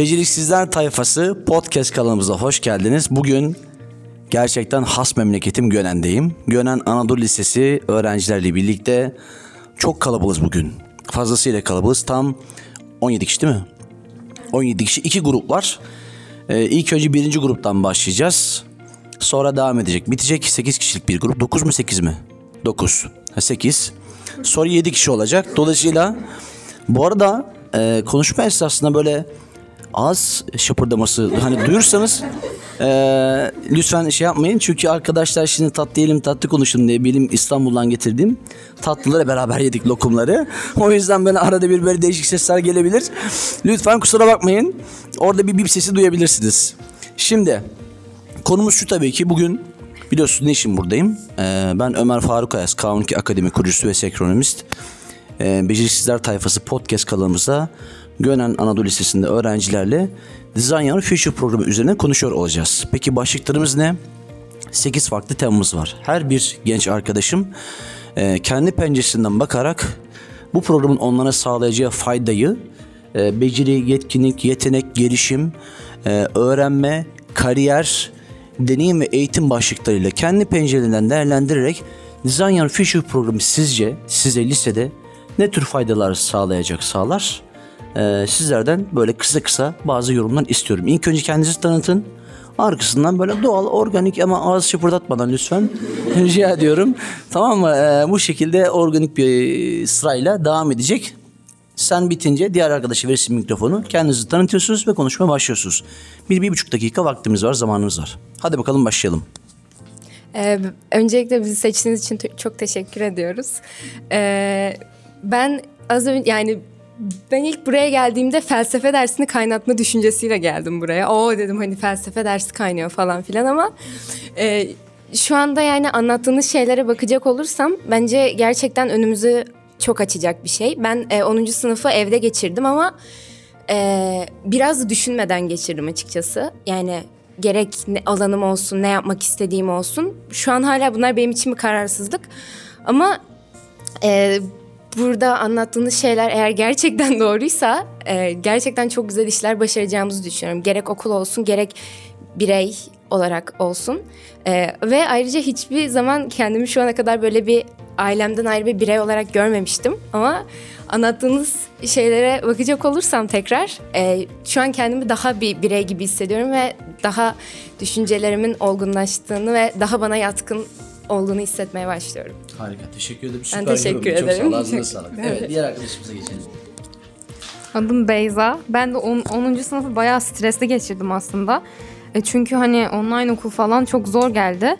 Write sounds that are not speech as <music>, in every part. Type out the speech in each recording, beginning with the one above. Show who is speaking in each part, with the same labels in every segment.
Speaker 1: Beceriksizler Tayfası podcast kanalımıza hoş geldiniz. Bugün gerçekten has memleketim Gönen'deyim. Gönen Anadolu Lisesi öğrencilerle birlikte çok kalabalığız bugün. Fazlasıyla kalabalığız. Tam 17 kişi değil mi? 17 kişi. iki grup var. Ee, ilk önce birinci gruptan başlayacağız. Sonra devam edecek. Bitecek 8 kişilik bir grup. 9 mu 8 mi? 9. Ha, 8. Sonra 7 kişi olacak. Dolayısıyla bu arada e, konuşma esnasında böyle ağız şapırdaması hani duyursanız e, lütfen şey yapmayın. Çünkü arkadaşlar şimdi tatlı yiyelim tatlı konuşun diye benim İstanbul'dan getirdiğim tatlıları beraber yedik lokumları. O yüzden böyle arada bir böyle değişik sesler gelebilir. Lütfen kusura bakmayın. Orada bir bip sesi duyabilirsiniz. Şimdi konumuz şu tabii ki bugün biliyorsunuz ne için buradayım. Ee, ben Ömer Faruk Ayaz, Kanun Akademi kurucusu ve senkronomist. Ee, Beceriksizler Tayfası podcast kanalımızda Gönen Anadolu Lisesi'nde öğrencilerle Design Your Future programı üzerine konuşuyor olacağız. Peki başlıklarımız ne? 8 farklı temamız var. Her bir genç arkadaşım e, kendi penceresinden bakarak bu programın onlara sağlayacağı faydayı e, beceri, yetkinlik, yetenek, gelişim, e, öğrenme, kariyer, deneyim ve eğitim başlıklarıyla kendi pencerelerinden değerlendirerek Design Your Future programı sizce size lisede ne tür faydalar sağlayacak sağlar? Ee, sizlerden böyle kısa kısa bazı yorumlar istiyorum. İlk önce kendinizi tanıtın. Arkasından böyle doğal, organik ama ağız şıpırdatmadan lütfen <laughs> rica ediyorum. Tamam mı? Ee, bu şekilde organik bir sırayla devam edecek. Sen bitince diğer arkadaşa verirsin mikrofonu. Kendinizi tanıtıyorsunuz ve konuşmaya başlıyorsunuz. Bir, bir buçuk dakika vaktimiz var, zamanımız var. Hadi bakalım başlayalım.
Speaker 2: Ee, öncelikle bizi seçtiğiniz için çok teşekkür ediyoruz. Ee, ben az önce yani ben ilk buraya geldiğimde felsefe dersini kaynatma düşüncesiyle geldim buraya. Oo dedim hani felsefe dersi kaynıyor falan filan ama e, şu anda yani anlattığınız şeylere bakacak olursam bence gerçekten önümüzü çok açacak bir şey. Ben e, 10. sınıfı evde geçirdim ama e, biraz düşünmeden geçirdim açıkçası. Yani gerek ne, alanım olsun, ne yapmak istediğim olsun. Şu an hala bunlar benim için bir kararsızlık. Ama e, burada anlattığınız şeyler eğer gerçekten <laughs> doğruysa e, gerçekten çok güzel işler başaracağımızı düşünüyorum. Gerek okul olsun, gerek birey olarak olsun. E, ve ayrıca hiçbir zaman kendimi şu ana kadar böyle bir ailemden ayrı bir birey olarak görmemiştim. Ama anlattığınız şeylere bakacak olursam tekrar e, şu an kendimi daha bir birey gibi hissediyorum ve daha düşüncelerimin olgunlaştığını ve daha bana yatkın olduğunu hissetmeye başlıyorum.
Speaker 1: Harika, teşekkür ederim.
Speaker 2: Ben teşekkür yorum. Çok ederim. sağ ol, ağzına <laughs>
Speaker 1: sağlık. Evet, diğer arkadaşımıza geçelim.
Speaker 3: Adım Beyza. Ben de 10. sınıfı bayağı stresli geçirdim aslında. E çünkü hani online okul falan çok zor geldi.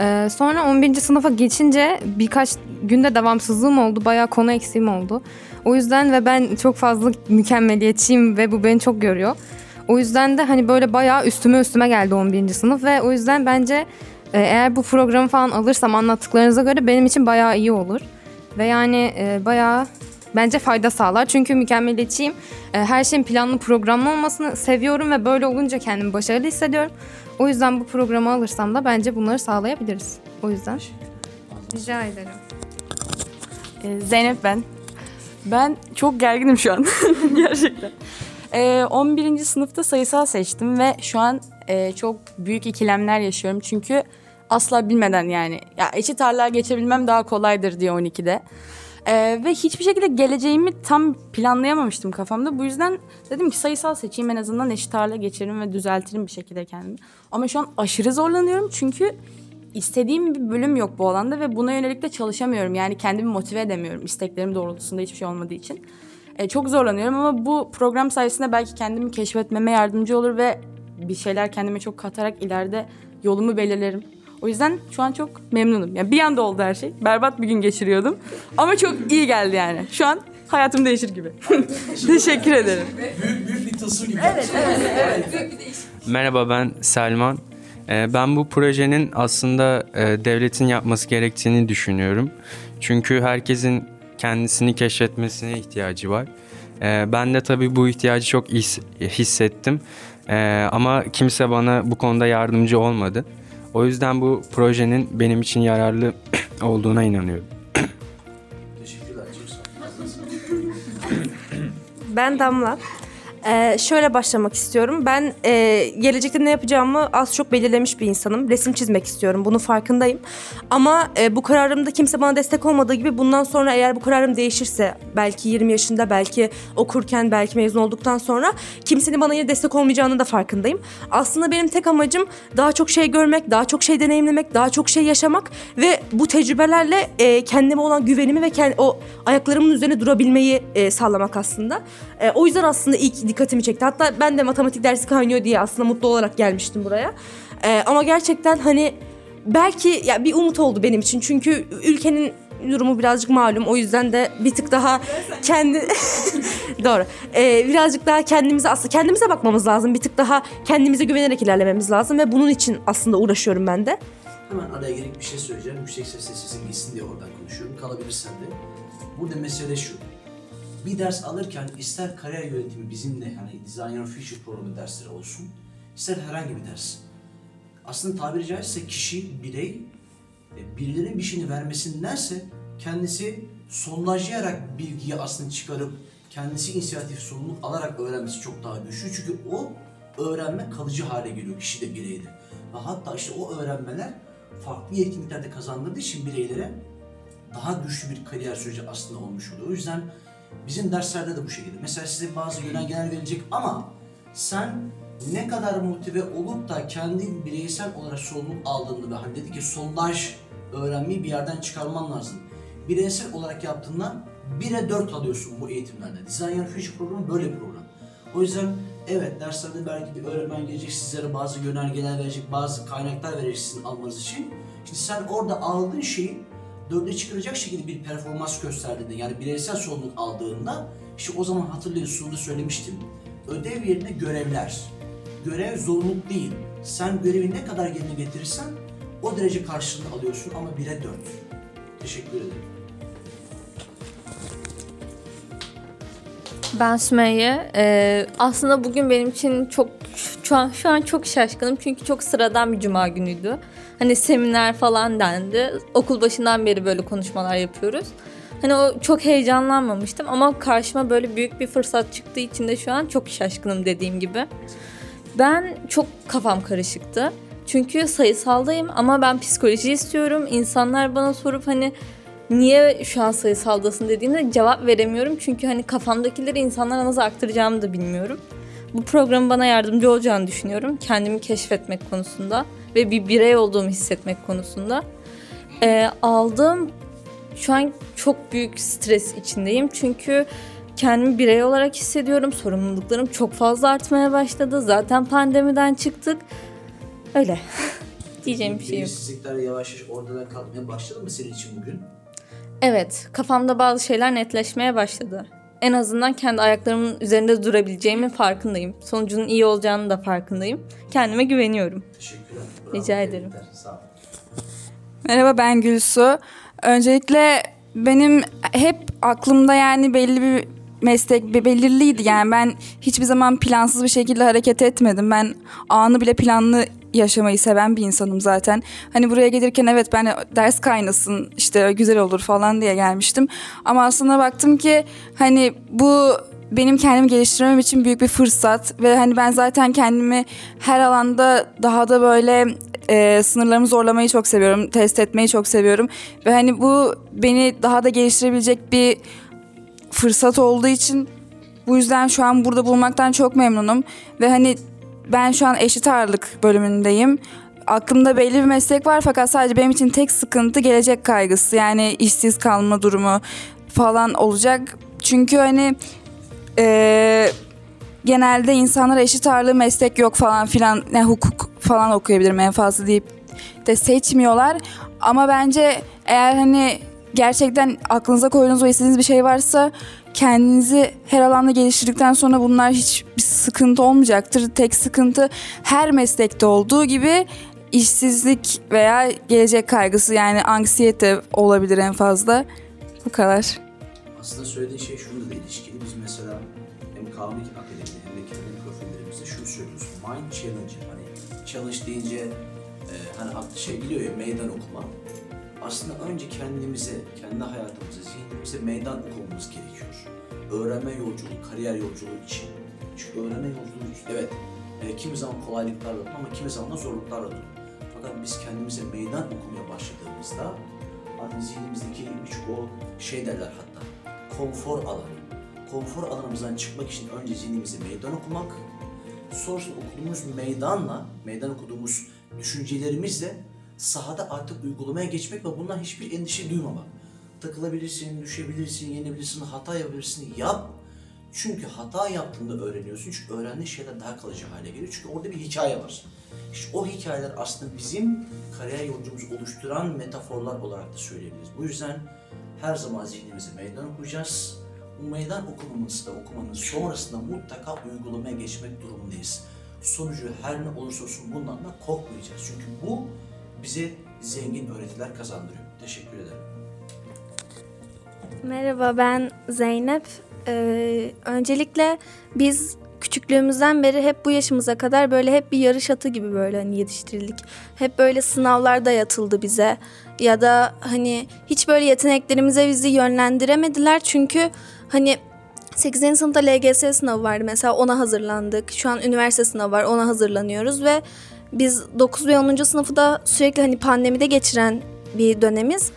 Speaker 3: E sonra 11. sınıfa geçince birkaç günde devamsızlığım oldu. Bayağı konu eksiğim oldu. O yüzden ve ben çok fazla mükemmeliyetçiyim ve bu beni çok görüyor. O yüzden de hani böyle bayağı üstüme üstüme geldi 11. sınıf ve o yüzden bence eğer bu programı falan alırsam anlattıklarınıza göre benim için bayağı iyi olur. Ve yani e, bayağı bence fayda sağlar. Çünkü mükemmeliyetçiyim. E, her şeyin planlı programlı olmasını seviyorum ve böyle olunca kendimi başarılı hissediyorum. O yüzden bu programı alırsam da bence bunları sağlayabiliriz. O yüzden. Rica ederim.
Speaker 4: Ee, Zeynep ben. Ben çok gerginim şu an <laughs> gerçekten. Ee, 11. sınıfta sayısal seçtim ve şu an e, çok büyük ikilemler yaşıyorum. Çünkü asla bilmeden yani ya eşit ağırlığa geçebilmem daha kolaydır diye 12'de. Ee, ve hiçbir şekilde geleceğimi tam planlayamamıştım kafamda. Bu yüzden dedim ki sayısal seçeyim en azından eşit ağırlığa geçerim ve düzeltirim bir şekilde kendimi. Ama şu an aşırı zorlanıyorum çünkü istediğim bir bölüm yok bu alanda ve buna yönelik de çalışamıyorum. Yani kendimi motive edemiyorum isteklerim doğrultusunda hiçbir şey olmadığı için. Ee, çok zorlanıyorum ama bu program sayesinde belki kendimi keşfetmeme yardımcı olur ve bir şeyler kendime çok katarak ileride yolumu belirlerim. O yüzden şu an çok memnunum. Yani bir anda oldu her şey. Berbat bir gün geçiriyordum. Ama çok iyi geldi yani. Şu an hayatım değişir gibi. <laughs> Teşekkür ederim.
Speaker 1: Büyük, büyük bir tılsım gibi.
Speaker 4: Evet, evet, evet.
Speaker 5: Merhaba ben Selman. Ee, Ben bu projenin aslında e, devletin yapması gerektiğini düşünüyorum. Çünkü herkesin kendisini keşfetmesine ihtiyacı var. Ee, Ben de tabii bu ihtiyacı çok his- hissettim. Ee, Ama kimse bana bu konuda yardımcı olmadı. O yüzden bu projenin benim için yararlı <clears throat> olduğuna inanıyorum.
Speaker 1: Teşekkürler.
Speaker 6: Ben Damla. Ee, şöyle başlamak istiyorum. Ben e, gelecekte ne yapacağımı az çok belirlemiş bir insanım. Resim çizmek istiyorum. Bunun farkındayım. Ama e, bu kararımda kimse bana destek olmadığı gibi bundan sonra eğer bu kararım değişirse belki 20 yaşında belki okurken belki mezun olduktan sonra kimsenin bana yine destek olmayacağını da farkındayım. Aslında benim tek amacım daha çok şey görmek, daha çok şey deneyimlemek, daha çok şey yaşamak ve bu tecrübelerle e, kendime olan güvenimi ve kend- o ayaklarımın üzerine durabilmeyi e, sağlamak aslında. E, o yüzden aslında ilk dikkatimi çekti. Hatta ben de matematik dersi kaynıyor diye aslında mutlu olarak gelmiştim buraya. E, ama gerçekten hani belki ya bir umut oldu benim için. Çünkü ülkenin durumu birazcık malum. O yüzden de bir tık daha kendi <laughs> doğru. E, birazcık daha kendimize aslında kendimize bakmamız lazım. Bir tık daha kendimize güvenerek ilerlememiz lazım ve bunun için aslında uğraşıyorum ben de.
Speaker 1: Hemen araya girip bir şey söyleyeceğim. Yüksek sesle sesin gitsin diye oradan konuşuyorum. Kalabilirsen de. Burada mesele şu. Bir ders alırken ister kariyer yönetimi bizimle hani Design Your Future programı dersleri olsun. ister herhangi bir ders. Aslında tabiri caizse kişi, birey e, birilerinin bir şeyini vermesindense kendisi sondajlayarak bilgiyi aslında çıkarıp kendisi inisiyatif sorumluluk alarak öğrenmesi çok daha güçlü. Çünkü o öğrenme kalıcı hale geliyor kişide bireyde. Ve hatta işte o öğrenmeler farklı yetkinliklerde kazandırdığı için bireylere daha güçlü bir kariyer süreci aslında olmuş oluyor. O yüzden bizim derslerde de bu şekilde. Mesela size bazı yönergeler verilecek ama sen ne kadar motive olup da kendi bireysel olarak sorumluluk aldığında ve hani dedi ki sondaj öğrenmeyi bir yerden çıkarman lazım. Bireysel olarak yaptığında 1'e 4 alıyorsun bu eğitimlerde. Design Future programı böyle bir program. O yüzden evet derslerde belki bir öğretmen gelecek sizlere bazı yönergeler verecek, bazı kaynaklar verecek sizin almanız için. Şimdi sen orada aldığın şeyi dörde çıkaracak şekilde bir performans gösterdiğinde yani bireysel sorumluluk aldığında işte o zaman hatırlayın sunumda söylemiştim. Ödev yerine görevler. Görev zorunluluk değil. Sen görevi ne kadar yerine getirirsen o derece karşılığını alıyorsun ama 1'e 4. Teşekkür ederim.
Speaker 7: Ben Sümeyye. Ee, aslında bugün benim için çok şu an şu an çok şaşkınım çünkü çok sıradan bir cuma günüydü. Hani seminer falan dendi. Okul başından beri böyle konuşmalar yapıyoruz. Hani o çok heyecanlanmamıştım ama karşıma böyle büyük bir fırsat çıktığı için de şu an çok şaşkınım dediğim gibi. Ben çok kafam karışıktı. Çünkü sayısaldayım ama ben psikoloji istiyorum. İnsanlar bana sorup hani niye şu an sayısaldasın dediğimde cevap veremiyorum. Çünkü hani kafamdakileri insanlara nasıl aktaracağımı da bilmiyorum. Bu programın bana yardımcı olacağını düşünüyorum. Kendimi keşfetmek konusunda ve bir birey olduğumu hissetmek konusunda. Ee, aldığım şu an çok büyük stres içindeyim. Çünkü kendimi birey olarak hissediyorum. Sorumluluklarım çok fazla artmaya başladı. Zaten pandemiden çıktık. Öyle. <laughs> Diyeceğim bir şey yok.
Speaker 1: Belirsizlikler yavaş yavaş ortadan kalkmaya başladı mı senin için bugün?
Speaker 7: Evet, kafamda bazı şeyler netleşmeye başladı. En azından kendi ayaklarımın üzerinde durabileceğimin farkındayım. Sonucunun iyi olacağını da farkındayım. Kendime güveniyorum.
Speaker 1: Teşekkürler.
Speaker 7: Rica ederim.
Speaker 1: Sağ ol.
Speaker 8: Merhaba ben Gülsu. Öncelikle benim hep aklımda yani belli bir meslek be- belirliydi. Yani ben hiçbir zaman plansız bir şekilde hareket etmedim. Ben anı bile planlı yaşamayı seven bir insanım zaten. Hani buraya gelirken evet ben ders kaynasın işte güzel olur falan diye gelmiştim. Ama aslında baktım ki hani bu benim kendimi geliştirmem için büyük bir fırsat ve hani ben zaten kendimi her alanda daha da böyle e, sınırlarımı zorlamayı çok seviyorum, test etmeyi çok seviyorum ve hani bu beni daha da geliştirebilecek bir fırsat olduğu için bu yüzden şu an burada bulmaktan çok memnunum ve hani ben şu an eşit ağırlık bölümündeyim. Aklımda belli bir meslek var fakat sadece benim için tek sıkıntı gelecek kaygısı. Yani işsiz kalma durumu falan olacak. Çünkü hani eee, genelde insanlara eşit ağırlığı meslek yok falan filan ne hukuk falan okuyabilirim en fazla deyip de seçmiyorlar. Ama bence eğer hani gerçekten aklınıza koyduğunuz ve istediğiniz bir şey varsa kendinizi her alanda geliştirdikten sonra bunlar hiçbir sıkıntı olmayacaktır. Tek sıkıntı her meslekte olduğu gibi işsizlik veya gelecek kaygısı yani anksiyete olabilir en fazla. Bu kadar.
Speaker 1: Aslında söylediğin şey şununla da ilişkili. Biz mesela hem Kavmik Akademi'de hem de kendi profillerimizde şunu söylüyoruz. Mind Challenge. Hani challenge deyince e, hani aklı şey biliyor ya meydan okuma. Aslında önce kendimize, kendi hayatımıza, zihnimize meydan okumamız gerekiyor. Öğrenme yolculuğu, kariyer yolculuğu için. Çünkü öğrenme yolculuğu evet e, kimi zaman kolaylıklarla dolu ama kimi zaman da zorluklarla dolu. Fakat biz kendimize meydan okumaya başladığımızda hani zihnimizdeki birçok o şey derler hatta konfor alanı. Konfor alanımızdan çıkmak için önce zihnimize meydan okumak, sonrasında okuduğumuz meydanla, meydan okuduğumuz düşüncelerimizle sahada artık uygulamaya geçmek ve bundan hiçbir endişe duymamak. Takılabilirsin, düşebilirsin, yenebilirsin, hata yapabilirsin, yap. Çünkü hata yaptığında öğreniyorsun. Çünkü öğrendiğin şeyler daha kalıcı hale geliyor. Çünkü orada bir hikaye var. İşte o hikayeler aslında bizim kariyer yolcumuzu oluşturan metaforlar olarak da söyleyebiliriz. Bu yüzden her zaman zihnimize meydan okuyacağız. Bu meydan okumamız da okumanın sonrasında mutlaka uygulamaya geçmek durumundayız. Sonucu her ne olursa olsun bundan da korkmayacağız. Çünkü bu bize zengin öğretiler kazandırıyor. Teşekkür ederim.
Speaker 9: Merhaba ben Zeynep. Ee, öncelikle biz küçüklüğümüzden beri hep bu yaşımıza kadar böyle hep bir yarış atı gibi böyle hani yetiştirildik. Hep böyle sınavlar dayatıldı bize ya da hani hiç böyle yeteneklerimize bizi yönlendiremediler çünkü hani 8. sınıfta LGS sınavı vardı mesela ona hazırlandık. Şu an üniversite sınavı var ona hazırlanıyoruz ve biz 9 ve 10. sınıfı da sürekli hani pandemide geçiren bir dönemiz.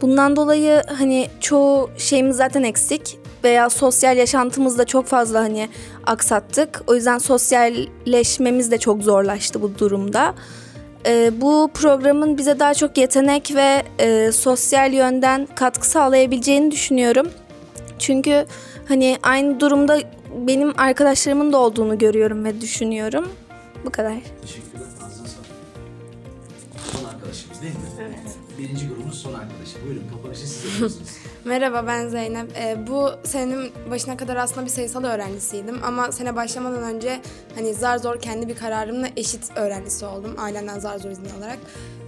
Speaker 9: Bundan dolayı hani çoğu şeyimiz zaten eksik veya sosyal yaşantımızda çok fazla hani aksattık. O yüzden sosyalleşmemiz de çok zorlaştı bu durumda. Ee, bu programın bize daha çok yetenek ve e, sosyal yönden katkı sağlayabileceğini düşünüyorum. Çünkü hani aynı durumda benim arkadaşlarımın da olduğunu görüyorum ve düşünüyorum. Bu kadar.
Speaker 1: Teşekkürler. Ağzına sağlık. Son arkadaşımız değil mi? Evet. Birinci grubumuz son arkadaşı. Buyurun kapanışı siz yapıyorsunuz. <laughs>
Speaker 10: Merhaba ben Zeynep. Ee, bu senenin başına kadar aslında bir sayısal öğrencisiydim ama sene başlamadan önce hani zar zor kendi bir kararımla eşit öğrencisi oldum ailemden zar zor izin alarak.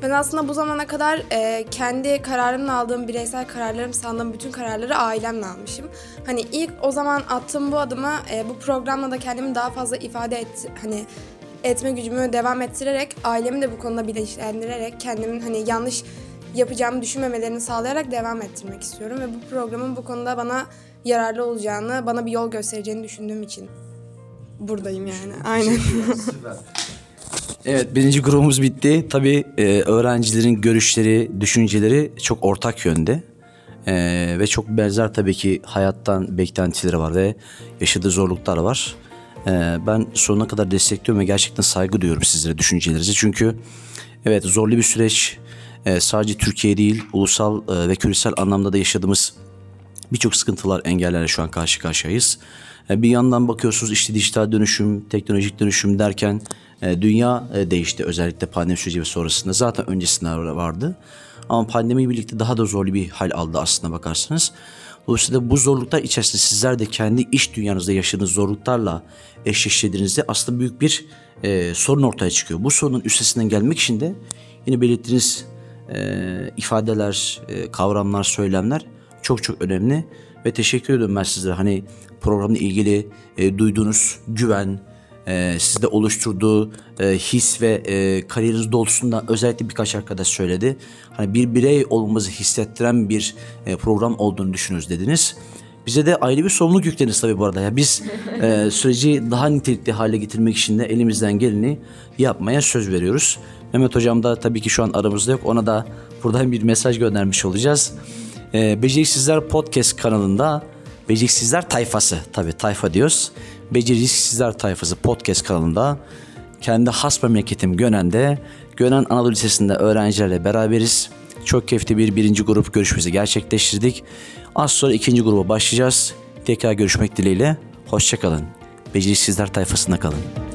Speaker 10: Ben aslında bu zamana kadar e, kendi kararımla aldığım bireysel kararlarım sandığım bütün kararları ailemle almışım. Hani ilk o zaman attığım bu adımı e, bu programla da kendimi daha fazla ifade et hani etme gücümü devam ettirerek ailemi de bu konuda bilinçlendirerek kendimin hani yanlış yapacağımı düşünmemelerini sağlayarak devam ettirmek istiyorum ve bu programın bu konuda bana yararlı olacağını, bana bir yol göstereceğini düşündüğüm için buradayım yani. Aynen.
Speaker 1: Evet birinci grubumuz bitti. Tabii e, öğrencilerin görüşleri, düşünceleri çok ortak yönde. E, ve çok benzer tabii ki hayattan beklentileri var ve yaşadığı zorluklar var. E, ben sonuna kadar destekliyorum ve gerçekten saygı duyuyorum sizlere düşüncelerinize. Çünkü evet zorlu bir süreç. E, sadece Türkiye değil, ulusal e, ve küresel anlamda da yaşadığımız birçok sıkıntılar, engellerle şu an karşı karşıyayız. E, Bir yandan bakıyorsunuz işte dijital dönüşüm, teknolojik dönüşüm derken e, dünya e, değişti özellikle pandemi süreci ve sonrasında. Zaten öncesinde vardı. Ama pandemiyle birlikte daha da zorlu bir hal aldı aslında bakarsanız. Dolayısıyla bu zorluklar içerisinde sizler de kendi iş dünyanızda yaşadığınız zorluklarla eşleştirdiğinizde aslında büyük bir e, sorun ortaya çıkıyor. Bu sorunun üstesinden gelmek için de yine belirttiğiniz e, ifadeler, e, kavramlar, söylemler çok çok önemli ve teşekkür ediyorum ben sizlere. Hani programla ilgili e, duyduğunuz güven, e, sizde oluşturduğu e, his ve e, kariyeriniz doğrultusunda özellikle birkaç arkadaş söyledi. Hani bir birey olmamızı hissettiren bir e, program olduğunu düşünürüz dediniz. Bize de ayrı bir sorumluluk yüklediniz tabii bu arada. Ya biz e, <laughs> süreci daha nitelikli hale getirmek için de elimizden geleni yapmaya söz veriyoruz. Mehmet Hocam da tabii ki şu an aramızda yok. Ona da buradan bir mesaj göndermiş olacağız. E, Beceriksizler Podcast kanalında Beceriksizler Tayfası tabii tayfa diyoruz. Beceriksizler Tayfası Podcast kanalında kendi has memleketim Gönen'de Gönen Anadolu Lisesi'nde öğrencilerle beraberiz. Çok keyifli bir birinci grup görüşmesi gerçekleştirdik. Az sonra ikinci gruba başlayacağız. Tekrar görüşmek dileğiyle. Hoşçakalın. Beceriksizler tayfasında kalın.